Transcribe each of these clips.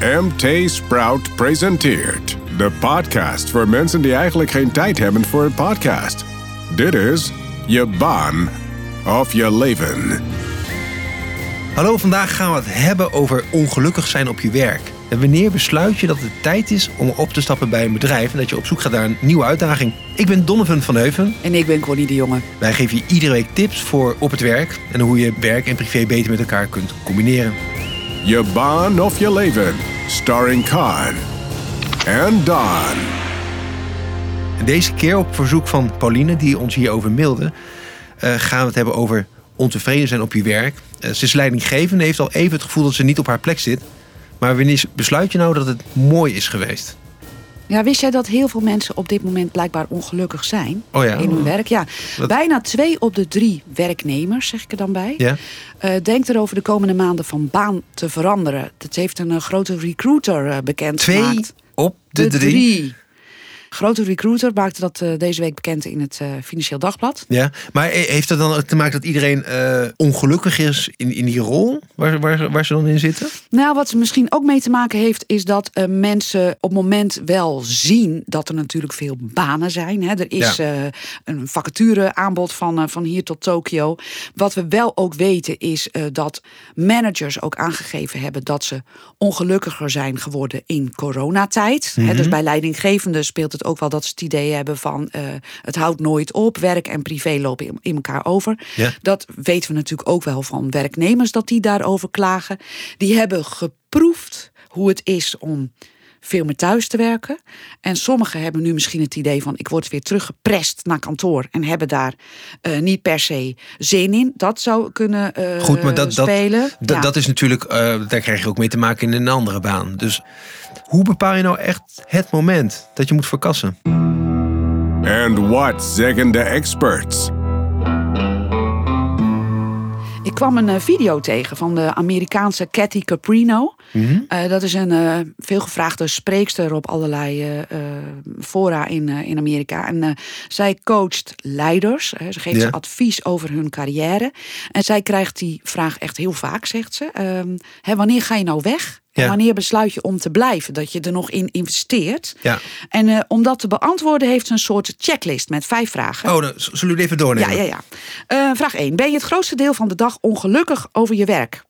MT Sprout presenteert de podcast voor mensen die eigenlijk geen tijd hebben voor een podcast. Dit is je baan of je leven. Hallo, vandaag gaan we het hebben over ongelukkig zijn op je werk. En wanneer besluit je dat het tijd is om op te stappen bij een bedrijf en dat je op zoek gaat naar een nieuwe uitdaging? Ik ben Donovan van Heuven. En ik ben Connie de Jonge. Wij geven je iedere week tips voor op het werk en hoe je werk en privé beter met elkaar kunt combineren. Je baan of je leven. Starring Khan en Don. Deze keer op verzoek van Pauline, die ons hierover mailde, eh, gaan we het hebben over ontevreden zijn op je werk. Eh, ze is leidinggevende, heeft al even het gevoel dat ze niet op haar plek zit. Maar wanneer besluit je nou dat het mooi is geweest? Ja, wist jij dat heel veel mensen op dit moment blijkbaar ongelukkig zijn Oh ja? in hun werk? Ja, Wat- bijna twee op de drie werknemers, zeg ik er dan bij, Ja? eh, denkt erover de komende maanden van baan te veranderen. Dat heeft een eh, grote recruiter eh, bekend Twee gemaakt. op de, drie. Grote recruiter maakte dat eh, deze week bekend in het eh, Financieel Dagblad. Ja, maar he- heeft dat dan ook te maken dat iedereen eh, ongelukkig is in, in die rol waar, waar, waar ze dan in zitten? Nou, wat er misschien ook mee te maken heeft, is dat mensen op het moment wel zien dat er natuurlijk veel banen zijn. Hè. Er is Ja. een vacature aanbod van, van hier tot Tokio. Wat we wel ook weten is dat managers ook aangegeven hebben dat ze ongelukkiger zijn geworden in coronatijd. Hè, Mhm. dus bij leidinggevenden speelt het ook wel dat ze het idee hebben van eh, het houdt nooit op. Werk en privé lopen in, in elkaar over. Ja. Dat weten we natuurlijk ook wel van werknemers dat die daarover klagen. Die hebben geproefd hoe het is om veel meer thuis te werken. En sommigen hebben nu misschien het idee van ik word weer teruggeprest naar kantoor en hebben daar eh, niet per se zin in. Dat zou kunnen eh, Goed, maar dat, spelen. dat, Ja. dat is natuurlijk, eh, daar krijg je ook mee te maken in een andere baan. Dus hoe bepaal je nou echt het moment dat je moet verkassen? And what zeggen de experts? Ik kwam een eh, video tegen van de Amerikaanse Cathy Caprino. Eh, dat is een eh, veelgevraagde spreekster op allerlei fora in, in Amerika. En zij coacht leiders. hè. ze geeft ze advies over hun carrière. En zij krijgt die vraag echt heel vaak, zegt ze. Ehm, hè, wanneer ga je nou weg? Ja. wanneer besluit je om te blijven? Dat je er nog in investeert. Ja. En eh, om dat te beantwoorden heeft ze een soort checklist met vijf vragen. Oh, dan zullen we even doornemen? Ja, ja, ja. Eh, vraag 1. Ben je het grootste deel van de dag ongelukkig over je werk?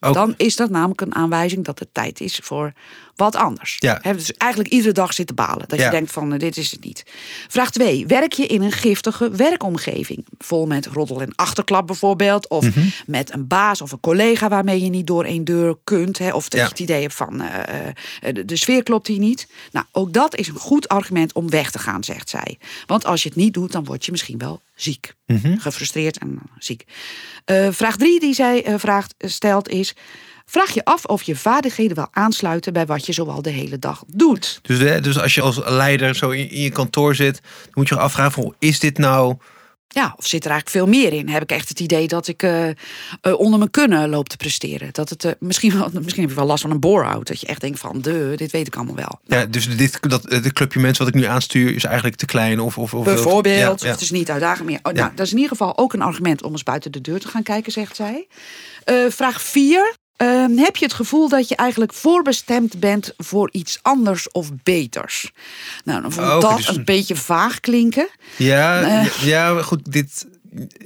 Ook- Dan is dat namelijk een aanwijzing dat het tijd is voor wat anders. Ja. Dus eigenlijk iedere dag zitten balen. Dat Ja. je denkt van eh, dit is het niet. Vraag 2. Werk je in een giftige werkomgeving? Vol met roddel en achterklap bijvoorbeeld. Of Mhm. met een baas of een collega waarmee je niet door één deur kunt. Of dat Ja. je het idee hebt van eh, eh, de, de sfeer klopt hier niet. Nou, ook dat is een goed argument om weg te gaan, zegt zij. Want als je het niet doet, dan word je misschien wel ziek. Mhm. Gefrustreerd en ziek. Vraag drie die zij vraagt, stelt is... Vraag je af of je vaardigheden wel aansluiten bij wat je zoal de hele dag doet. Dus, hè, dus als je als leider zo in, in je kantoor zit, dan moet je je afvragen: van, is dit nou. Ja, of zit er eigenlijk veel meer in? Heb ik echt het idee dat ik eh, eh, onder mijn kunnen loop te presteren? Dat het eh, misschien, wel, misschien heb je wel last van een bore-out. Dat je echt denkt van, de, dit weet ik allemaal wel. Ja, dus dit, dat, de clubje mensen wat ik nu aanstuur is eigenlijk te klein. Of, of, of, Bijvoorbeeld, Ja, of ja. het is niet uitdagend meer. Oh, Ja. nou, dat is in ieder geval ook een argument om eens buiten de deur te gaan kijken, zegt zij. Vraag 4. Heb je het gevoel dat je eigenlijk voorbestemd bent voor iets anders of beters? Nou, dan vond ik Oh, dat dus- een beetje vaag klinken. Ja, Eh. ja, goed, dit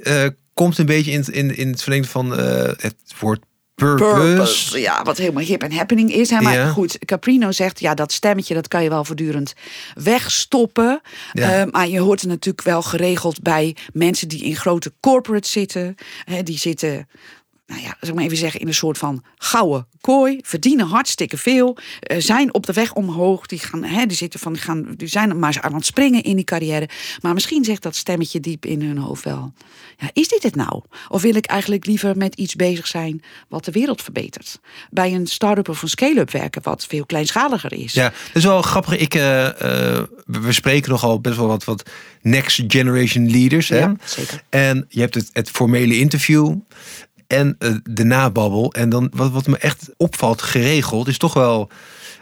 eh, komt een beetje in, het- in, in het verlengde van eh, het woord purpose. Purpose, ja, wat helemaal hip en happening is. Hè? Maar Ja. goed, Caprino zegt, ja, dat stemmetje dat kan je wel voortdurend wegstoppen. Ja. Maar je hoort het natuurlijk wel geregeld bij mensen die in grote corporates zitten. Hè, die zitten, nou ja, zal ik maar even zeggen, in een soort van gouden kooi. Verdienen hartstikke veel. eh, zijn op de weg omhoog. Die, gaan, hè, die, zitten van, die, gaan, die zijn maar aan het springen in die carrière. Maar misschien zegt dat stemmetje diep in hun hoofd wel. Ja, is dit het nou? Of wil ik eigenlijk liever met iets bezig zijn wat de wereld verbetert? Bij een start-up of een scale-up werken wat veel kleinschaliger is. Ja, dat is wel grappig. Ik, eh, we we spreken nogal best wel wat, wat next generation leaders. Hè? Ja, zeker. En je hebt het, het formele interview en eh, de nababbel. En dan wat, wat me echt opvalt, geregeld, is toch wel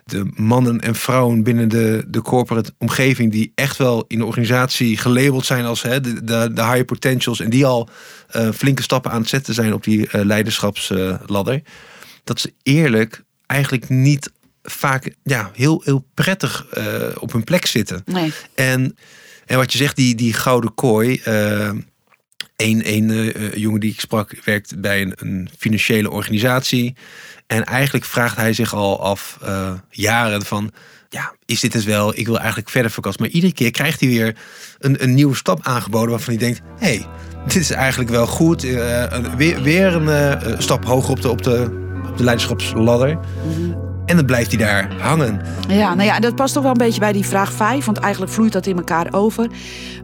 de mannen en vrouwen binnen de, de corporate omgeving die echt wel in de organisatie gelabeld zijn als hè, de, de, de high potentials en die al eh, flinke stappen aan het zetten zijn op die eh, leiderschapsladder. dat ze eerlijk eigenlijk niet vaak ja, heel, heel prettig op hun plek zitten. Nee. En, en wat je zegt, die, die gouden kooi. Eh een, een eh, jongen die ik sprak werkt bij een, financiële organisatie. En eigenlijk vraagt hij zich al af eh, jaren van... Ja, is dit het wel? Ik wil eigenlijk verder vakantie. Maar iedere keer krijgt hij weer een, een nieuwe stap aangeboden... waarvan hij denkt, hé, hey, dit is eigenlijk wel goed. Eh, weer, weer een eh, stap hoger op de, op de, op de leiderschapsladder. En dan blijft hij daar hangen. Ja, nou ja, dat past toch wel een beetje bij die vraag 5, want eigenlijk vloeit dat in elkaar over.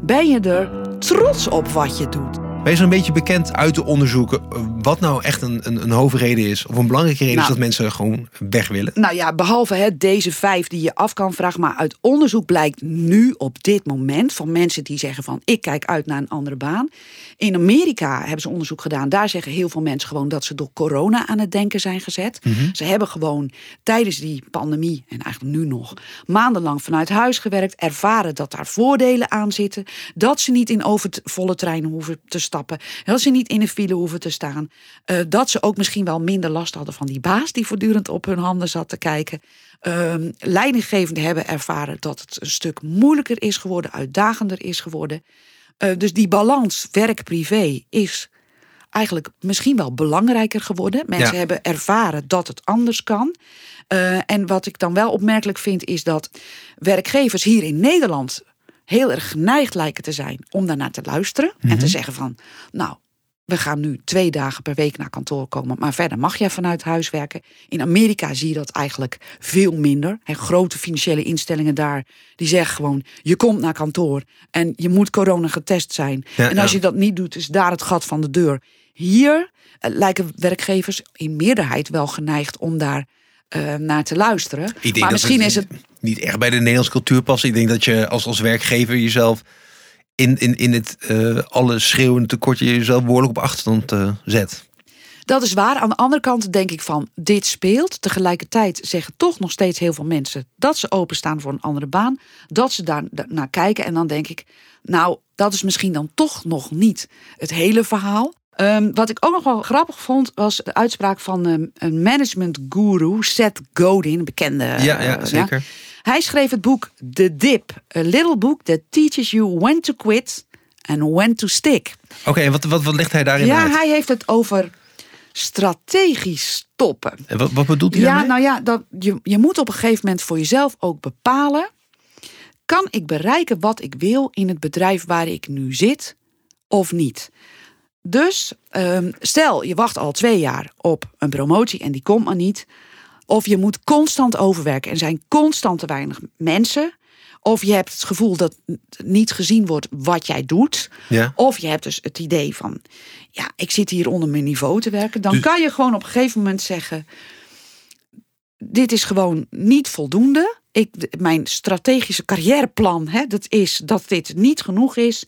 Ben je er trots op wat je doet? Je zo'n beetje bekend uit de onderzoeken eh, wat nou echt een, een, een hoofdreden is? Of een belangrijke reden Nou. is dat mensen gewoon weg willen? Nou ja, behalve hè, deze vijf die je af kan vragen. Maar uit onderzoek blijkt nu op dit moment van mensen die zeggen van ik kijk uit naar een andere baan. In Amerika hebben ze onderzoek gedaan. Daar zeggen heel veel mensen gewoon dat ze door corona aan het denken zijn gezet. Ze hebben gewoon tijdens die pandemie en eigenlijk nu nog maandenlang vanuit huis gewerkt. Ervaren dat daar voordelen aan zitten. Dat ze niet in overvolle treinen hoeven te stappen. Dat ze niet in een file hoeven te staan. Eh, dat ze ook misschien wel minder last hadden van die baas die voortdurend op hun handen zat te kijken. Ehm leidinggevenden hebben ervaren dat het een stuk moeilijker is geworden, uitdagender is geworden. Eh, dus die balans werk-privé is eigenlijk misschien wel belangrijker geworden. Mensen Ja. hebben ervaren dat het anders kan. Eh, en wat ik dan wel opmerkelijk vind, is dat werkgevers hier in Nederland heel erg geneigd lijken te zijn om daarnaar te luisteren. En te zeggen van, nou, we gaan nu twee dagen per week naar kantoor komen, maar verder mag jij vanuit huis werken. In Amerika zie je dat eigenlijk veel minder. En grote financiële instellingen daar, die zeggen gewoon, je komt naar kantoor en je moet corona getest zijn. Ja, en als ja. je dat niet doet, is daar het gat van de deur. Hier eh, lijken werkgevers in meerderheid wel geneigd om daar eh, naar te luisteren. Maar misschien is het niet echt bij de Nederlandse cultuur past. Ik denk dat je als, als werkgever jezelf in, in, in het eh, alle schreeuwende tekortje jezelf behoorlijk op achterstand eh, zet. Dat is waar. Aan de andere kant denk ik van dit speelt. Tegelijkertijd zeggen toch nog steeds heel veel mensen dat ze openstaan voor een andere baan. Dat ze daar da- naar kijken. En dan denk ik, nou, dat is misschien dan toch nog niet het hele verhaal. Ehm, wat ik ook nog wel grappig vond, was de uitspraak van ehm, een management guru, Seth Godin, een bekende. Ja, eh, zeker. Hij schreef het boek The Dip, a little book that teaches you when to quit and when to stick. Oké, en wat, wat, wat legt hij daarin Ja, uit? hij heeft het over strategisch stoppen. En wat, wat bedoelt hij Ja, daarmee? nou ja, dat, je, je moet op een gegeven moment voor jezelf ook bepalen. Kan ik bereiken wat ik wil in het bedrijf waar ik nu zit of niet? Dus ehm, stel, je wacht al twee jaar op een promotie en die komt maar niet. Of je moet constant overwerken en zijn constant te weinig mensen. Of je hebt het gevoel dat niet gezien wordt wat jij doet. Ja. Of je hebt dus het idee van, ja, ik zit hier onder mijn niveau te werken. Dan Dus- kan je gewoon op een gegeven moment zeggen, dit is gewoon niet voldoende. Ik, mijn strategische carrièreplan, hè, dat is dat dit niet genoeg is.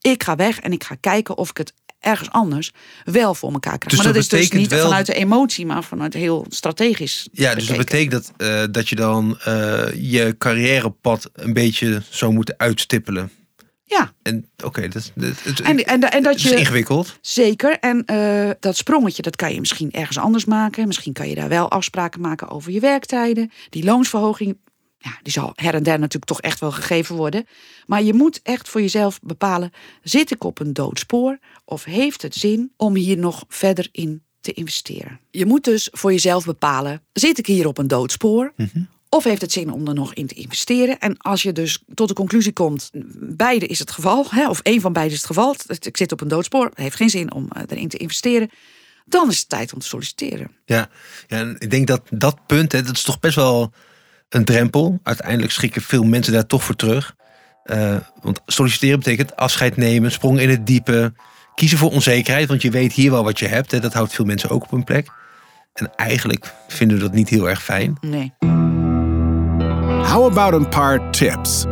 Ik ga weg en ik ga kijken of ik het ergens anders wel voor elkaar krijg. Dus maar dat dat, is dus niet wel- vanuit de emotie, maar vanuit heel strategisch. Ja, dus dat betekent dat, eh, dat je dan eh, je carrièrepad een beetje zou moeten uitstippelen. Ja, En oké, dat, is- dat, en, en, en dat het is je... ingewikkeld. Zeker. En eh, dat sprongetje, dat kan je misschien ergens anders maken. Misschien kan je daar wel afspraken maken over je werktijden. Die loonsverhoging, ja, die zal her en der natuurlijk toch echt wel gegeven worden. Maar je moet echt voor jezelf bepalen, zit ik op een doodspoor? Of heeft het zin om hier nog verder in te investeren? Je moet dus voor jezelf bepalen, zit ik hier op een doodspoor? Of heeft het zin om er nog in te investeren? En als je dus tot de conclusie komt, beide is het geval, hè, of één van beide is het geval, ik zit op een doodspoor, heeft geen zin om eh, erin te investeren, dan is het tijd om te solliciteren. Ja, ja en ik denk dat dat punt, hè, dat is toch best wel een drempel. Uiteindelijk schrikken veel mensen daar toch voor terug. Eh, want solliciteren betekent afscheid nemen, sprong in het diepe, kiezen voor onzekerheid, want je weet hier wel wat je hebt. Hè, dat houdt veel mensen ook op hun plek. En eigenlijk vinden we dat niet heel erg fijn. Nee. How about een paar tips?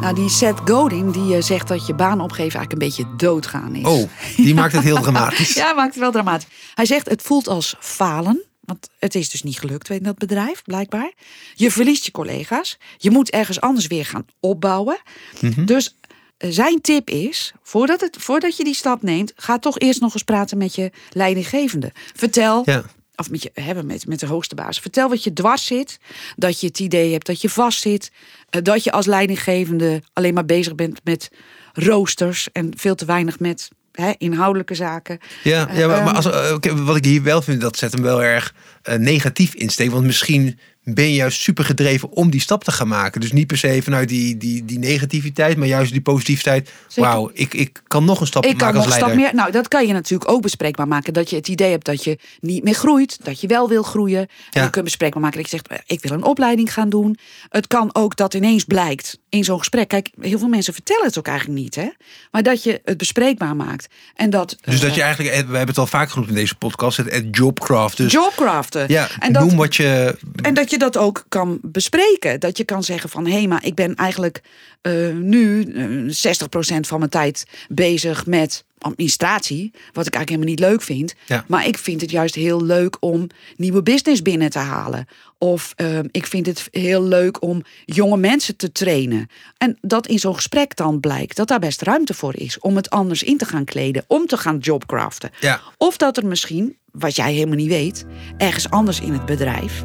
Nou, die Seth Godin, die eh, zegt dat je baan opgeven eigenlijk een beetje doodgaan is. Oh, die maakt het heel dramatisch. Ja, maakt het wel dramatisch. Hij zegt het voelt als falen. Want het is dus niet gelukt in dat bedrijf, blijkbaar. Je verliest je collega's. Je moet ergens anders weer gaan opbouwen. Mhm. Dus eh, zijn tip is, voordat, het, voordat je die stap neemt... ga toch eerst nog eens praten met je leidinggevende. Vertel, Ja. of met je hebben met, met de hoogste baas. Vertel wat je dwars zit. Dat je het idee hebt dat je vast zit. eh, Dat je als leidinggevende alleen maar bezig bent met roosters en veel te weinig met hè, inhoudelijke zaken. Ja, ja maar, maar Ehm, als, eh, wat ik hier wel vind, dat zet hem wel erg eh, negatief insteek. Want misschien ben je juist super gedreven om die stap te gaan maken. Dus niet per se vanuit die, die, die negativiteit, maar juist die positiviteit. Wauw, ik, ik kan nog een stap Ik kan maken nog als een stap meer. Nou, dat kan je natuurlijk ook bespreekbaar maken. Dat je het idee hebt dat je niet meer groeit. Dat je wel wil groeien. En Ja. je kunt bespreekbaar maken dat je zegt: eh, Ik wil een opleiding gaan doen. Het kan ook dat ineens blijkt in zo'n gesprek. Kijk, heel veel mensen vertellen het ook eigenlijk niet. Hè? Maar dat je het bespreekbaar maakt. En dat. Dus dat eh, je eigenlijk, eh, we hebben het al vaak genoemd in deze podcast, het, het jobcraft. Dus Jobcraften. ja, en dat, noem wat je. En dat je dat ook kan bespreken. Dat je kan zeggen van... hé, maar ik ben eigenlijk eh, nu eh, 60% van mijn tijd bezig met administratie. Wat ik eigenlijk helemaal niet leuk vind. Ja. Maar ik vind het juist heel leuk om nieuwe business binnen te halen. Of eh, ik vind het heel leuk om jonge mensen te trainen. En dat in zo'n gesprek dan blijkt dat daar best ruimte voor is. Om het anders in te gaan kleden. Om te gaan jobcraften. Ja. Of dat er misschien, wat jij helemaal niet weet, ergens anders in het bedrijf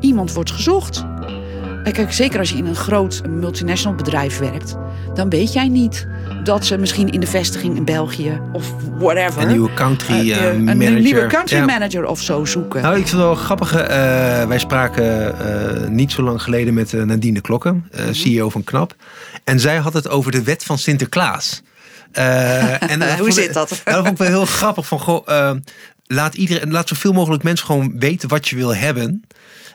iemand wordt gezocht. En kijk, zeker als je in een groot multinational bedrijf werkt, dan weet jij niet dat ze misschien in de vestiging in België of whatever Een nieuwe country eh, eh, eh, een manager. nieuwe country Ja. manager of zo zoeken. Nou, ik vind het wel grappig. eh, wij spraken niet zo lang geleden met Nadine Klokken, Mhm. CEO van KNAP. En zij had het over de wet van Sinterklaas. En, Hoe vond- zit dat? Dat vond ik wel heel grappig. Van, goh, laat, iedereen, laat zoveel mogelijk mensen gewoon weten wat je wil hebben.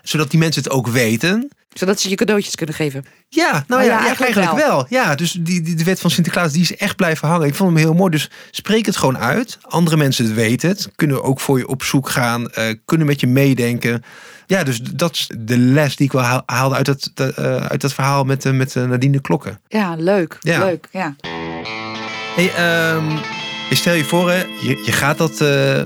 Zodat die mensen het ook weten. Zodat ze je cadeautjes kunnen geven. Ja, nou ja, eigenlijk eigenlijk, wel. Ja, dus die, die, de wet van Sinterklaas die is echt blijven hangen. Ik vond hem heel mooi. Dus spreek het gewoon uit. Andere mensen weten het. Kunnen ook voor je op zoek gaan. eh, kunnen met je meedenken. Ja, dus dat is de les die ik wel haal- haalde uit dat, de, eh, uit dat verhaal met, eh, met Nadine de Klokken. Ja, leuk. Ja. Leuk, ja. Hey, je stel je voor, hè, je, je gaat dat,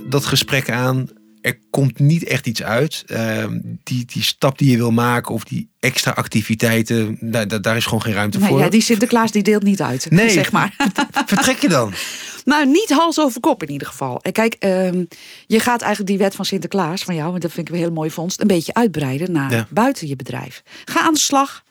dat gesprek aan. Er komt niet echt iets uit. Ehm, die, die stap die je wil maken of die extra activiteiten, daar, daar- is gewoon geen ruimte Nee, voor. ja, die Sinterklaas die deelt niet uit, Nee. zeg maar. Vertrek je dan? Nou, niet hals over kop in ieder geval. En kijk, ehm, je gaat eigenlijk die wet van Sinterklaas van jou, en dat vind ik een heel mooi vondst, een beetje uitbreiden naar Ja. buiten je bedrijf. Ga aan de slag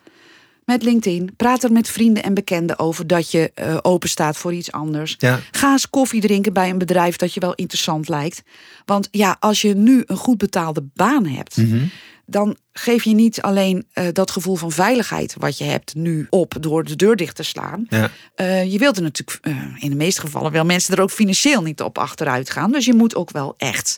met LinkedIn. Praat er met vrienden en bekenden over dat je eh, open staat voor iets anders. Ja. Ga eens koffie drinken bij een bedrijf dat je wel interessant lijkt. Want ja, als je nu een goed betaalde baan hebt, Mhm. dan geef je niet alleen eh, dat gevoel van veiligheid wat je hebt nu op door de deur dicht te slaan. Ja. Eh, je wilt er natuurlijk in de meeste gevallen wel mensen er ook financieel niet op achteruit gaan. Dus je moet ook wel echt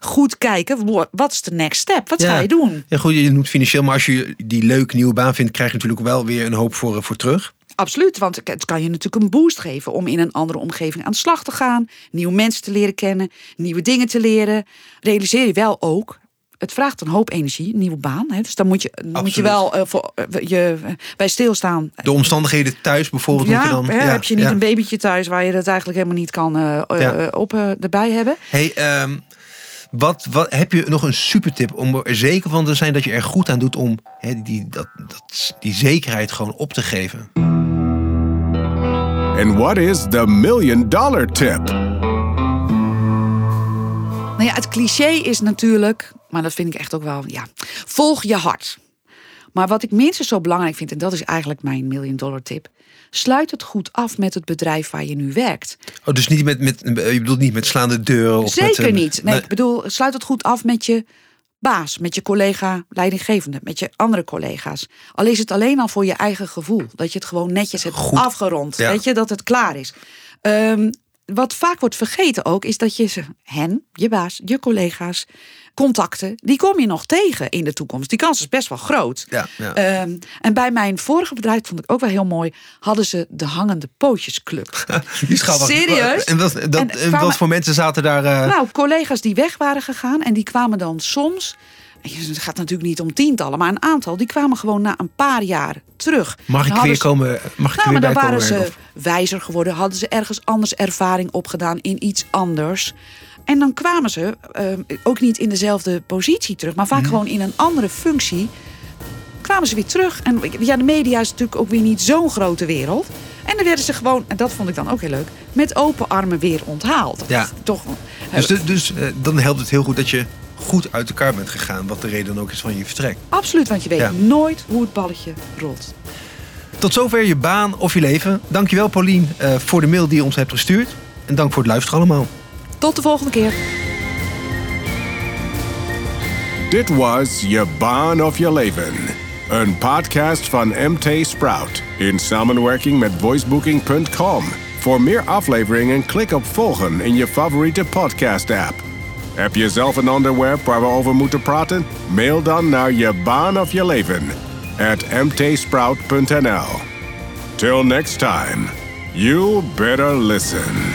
goed kijken, wa- wat is de next step? Wat ga je doen? Ja, goed, je noemt financieel, maar als je die leuke nieuwe baan vindt, krijg je natuurlijk wel weer een hoop voor, voor terug. Absoluut, want het kan je natuurlijk een boost geven om in een andere omgeving aan de slag te gaan, nieuwe mensen te leren kennen, nieuwe dingen te leren. Realiseer je wel ook. Het vraagt een hoop energie, een nieuwe baan. Hè? Dus dan moet je, moet je wel eh, voor, eh, je, eh, bij stilstaan. De omstandigheden thuis bijvoorbeeld moet je Ja, dan. hè, heb je niet ja. een babytje thuis waar je dat eigenlijk helemaal niet kan eh, eh, Ja. op eh, erbij hebben? Hey, ehm, wat, wat, heb je nog een super tip om er zeker van te zijn dat je er goed aan doet om hè, die, dat, dat, die zekerheid gewoon op te geven? And what is the million dollar tip? Nou ja, het cliché is natuurlijk, maar dat vind ik echt ook wel, ja, volg je hart. Maar wat ik minstens zo belangrijk vind, en dat is eigenlijk mijn million dollar tip, sluit het goed af met het bedrijf waar je nu werkt. Oh, dus niet met, met, je bedoelt niet met slaande deuren? Of Zeker met, eh, niet. Nee, ik bedoel, sluit het goed af met je baas, met je collega leidinggevende, met je andere collega's. Al is het alleen al voor je eigen gevoel, dat je het gewoon netjes hebt Goed. afgerond, Ja. weet je, dat het klaar is. Ehm, wat vaak wordt vergeten ook, is dat je ze, hen, je baas, je collega's, contacten, die kom je nog tegen in de toekomst. Die kans is best wel groot. Ja, ja. Ehm, en bij mijn vorige bedrijf, vond ik ook wel heel mooi, hadden ze de hangende pootjesclub. Die. Serieus? En, wat, dat, En kwamen- wat voor mensen zaten daar? eh, Nou, collega's die weg waren gegaan en die kwamen dan soms. Het gaat natuurlijk niet om tientallen, maar een aantal. Die kwamen gewoon na een paar jaar terug. mag ik weer ze- komen? Mag ik Nou, maar dan waren ze wijzer geworden. Hadden ze ergens anders ervaring opgedaan in iets anders. En dan kwamen ze eh, ook niet in dezelfde positie terug, maar Mhm. vaak gewoon in een andere functie. Kwamen ze weer terug. En ja, de media is natuurlijk ook weer niet zo'n grote wereld. En dan werden ze gewoon, en dat vond ik dan ook heel leuk, met open armen weer onthaald. Ja. Toch, Dus, de- dus eh, dan helpt het heel goed dat je goed uit elkaar bent gegaan. Wat de reden dan ook is van je vertrek. Absoluut, want je weet Ja. nooit hoe het balletje rolt. Tot zover je baan of je leven. Dankjewel Paulien eh, voor de mail die je ons hebt gestuurd. En dank voor het luisteren allemaal. Tot de volgende keer. Dit was Je Baan of Je Leven. Een podcast van MT Sprout in samenwerking met voicebooking.com. Voor meer afleveringen klik op volgen in je favoriete podcast app. Heb je zelf een onderwerp waar we over moeten praten? Mail dan naar je baan of je leven at mtsprout.nl. Till next time, you better listen.